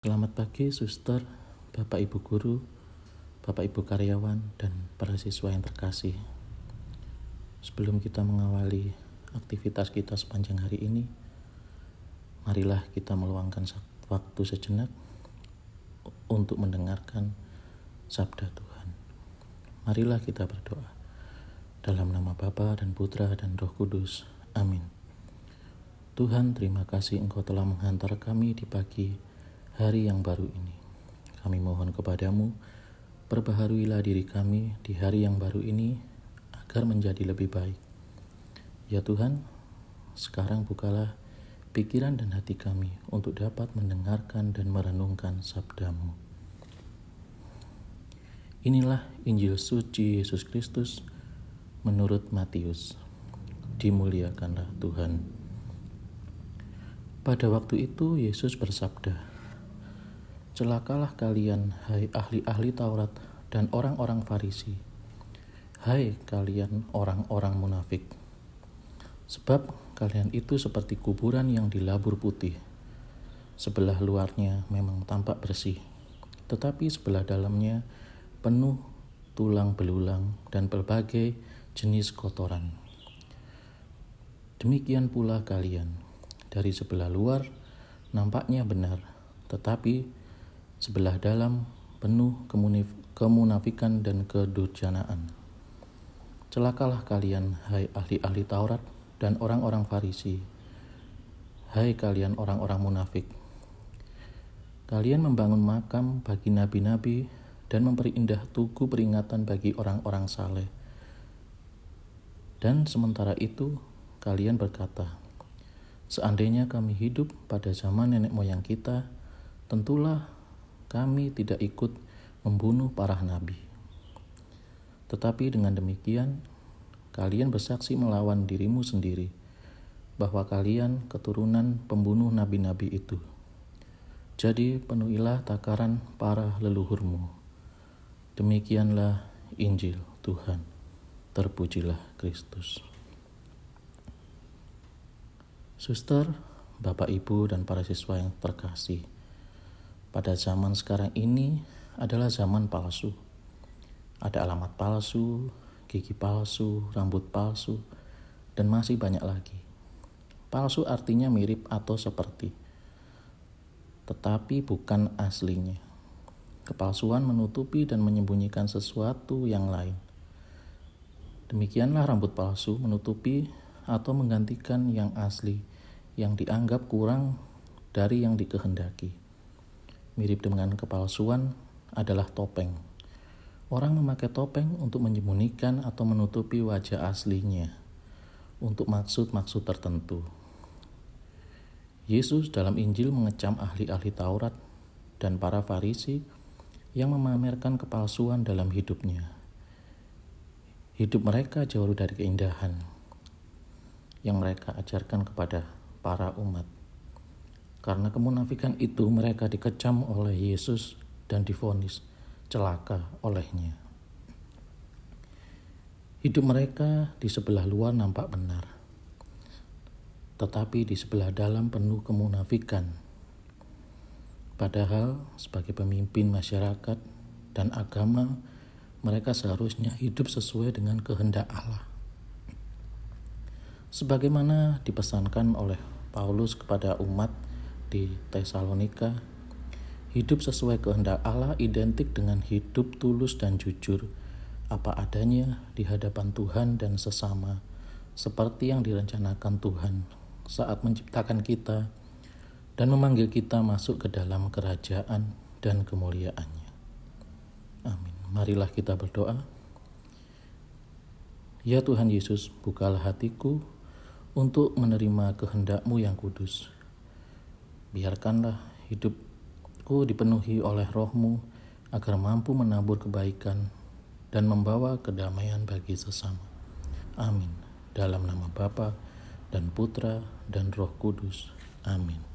Selamat pagi, suster, bapak ibu guru, bapak ibu karyawan, dan para siswa yang terkasih. Sebelum kita mengawali aktivitas kita sepanjang hari ini, marilah kita meluangkan waktu sejenak untuk mendengarkan sabda Tuhan. Marilah kita berdoa. Dalam nama Bapa dan Putra dan Roh Kudus. Amin. Tuhan, terima kasih Engkau telah menghantar kami di pagi hari yang baru ini. Kami mohon kepadamu, perbaharuilah diri kami di hari yang baru ini agar menjadi lebih baik. Ya Tuhan, sekarang bukalah pikiran dan hati kami untuk dapat mendengarkan dan merenungkan sabdamu. Inilah Injil suci Yesus Kristus menurut Matius. Dimuliakanlah Tuhan. Pada waktu itu Yesus bersabda, Celakalah kalian, hai ahli-ahli Taurat dan orang-orang Farisi. Hai kalian orang-orang munafik. Sebab kalian itu seperti kuburan yang dilabur putih. Sebelah luarnya memang tampak bersih, tetapi sebelah dalamnya penuh tulang belulang dan berbagai jenis kotoran. Demikian pula kalian, dari sebelah luar nampaknya benar, tetapi sebelah dalam penuh kemunafikan dan kedurjanaan. Celakalah kalian, hai ahli-ahli Taurat dan orang-orang Farisi, hai kalian orang-orang munafik. Kalian membangun makam bagi nabi-nabi dan memperindah tugu peringatan bagi orang-orang saleh. Dan sementara itu, kalian berkata, "Seandainya kami hidup pada zaman nenek moyang kita, tentulah kami tidak ikut membunuh para nabi. Tetapi dengan demikian, kalian bersaksi melawan dirimu sendiri bahwa kalian keturunan pembunuh nabi-nabi itu. Jadi penuhilah takaran para leluhurmu. Demikianlah Injil Tuhan. Terpujilah Kristus. Suster, Bapak Ibu dan para siswa yang terkasih pada zaman sekarang ini adalah zaman palsu. Ada alamat palsu, gigi palsu, rambut palsu, dan masih banyak lagi. Palsu artinya mirip atau seperti, tetapi bukan aslinya. Kepalsuan menutupi dan menyembunyikan sesuatu yang lain. Demikianlah rambut palsu menutupi atau menggantikan yang asli yang dianggap kurang dari yang dikehendaki mirip dengan kepalsuan adalah topeng. Orang memakai topeng untuk menyembunyikan atau menutupi wajah aslinya untuk maksud-maksud tertentu. Yesus dalam Injil mengecam ahli-ahli Taurat dan para Farisi yang memamerkan kepalsuan dalam hidupnya. Hidup mereka jauh dari keindahan yang mereka ajarkan kepada para umat. Karena kemunafikan itu mereka dikecam oleh Yesus dan difonis celaka olehnya. Hidup mereka di sebelah luar nampak benar, tetapi di sebelah dalam penuh kemunafikan. Padahal sebagai pemimpin masyarakat dan agama, mereka seharusnya hidup sesuai dengan kehendak Allah. Sebagaimana dipesankan oleh Paulus kepada umat di Tesalonika, hidup sesuai kehendak Allah identik dengan hidup tulus dan jujur, apa adanya di hadapan Tuhan dan sesama, seperti yang direncanakan Tuhan saat menciptakan kita dan memanggil kita masuk ke dalam kerajaan dan kemuliaannya. Amin. Marilah kita berdoa. Ya Tuhan Yesus, bukalah hatiku untuk menerima kehendakmu yang kudus Biarkanlah hidupku dipenuhi oleh rohmu agar mampu menabur kebaikan dan membawa kedamaian bagi sesama. Amin. Dalam nama Bapa dan Putra dan Roh Kudus. Amin.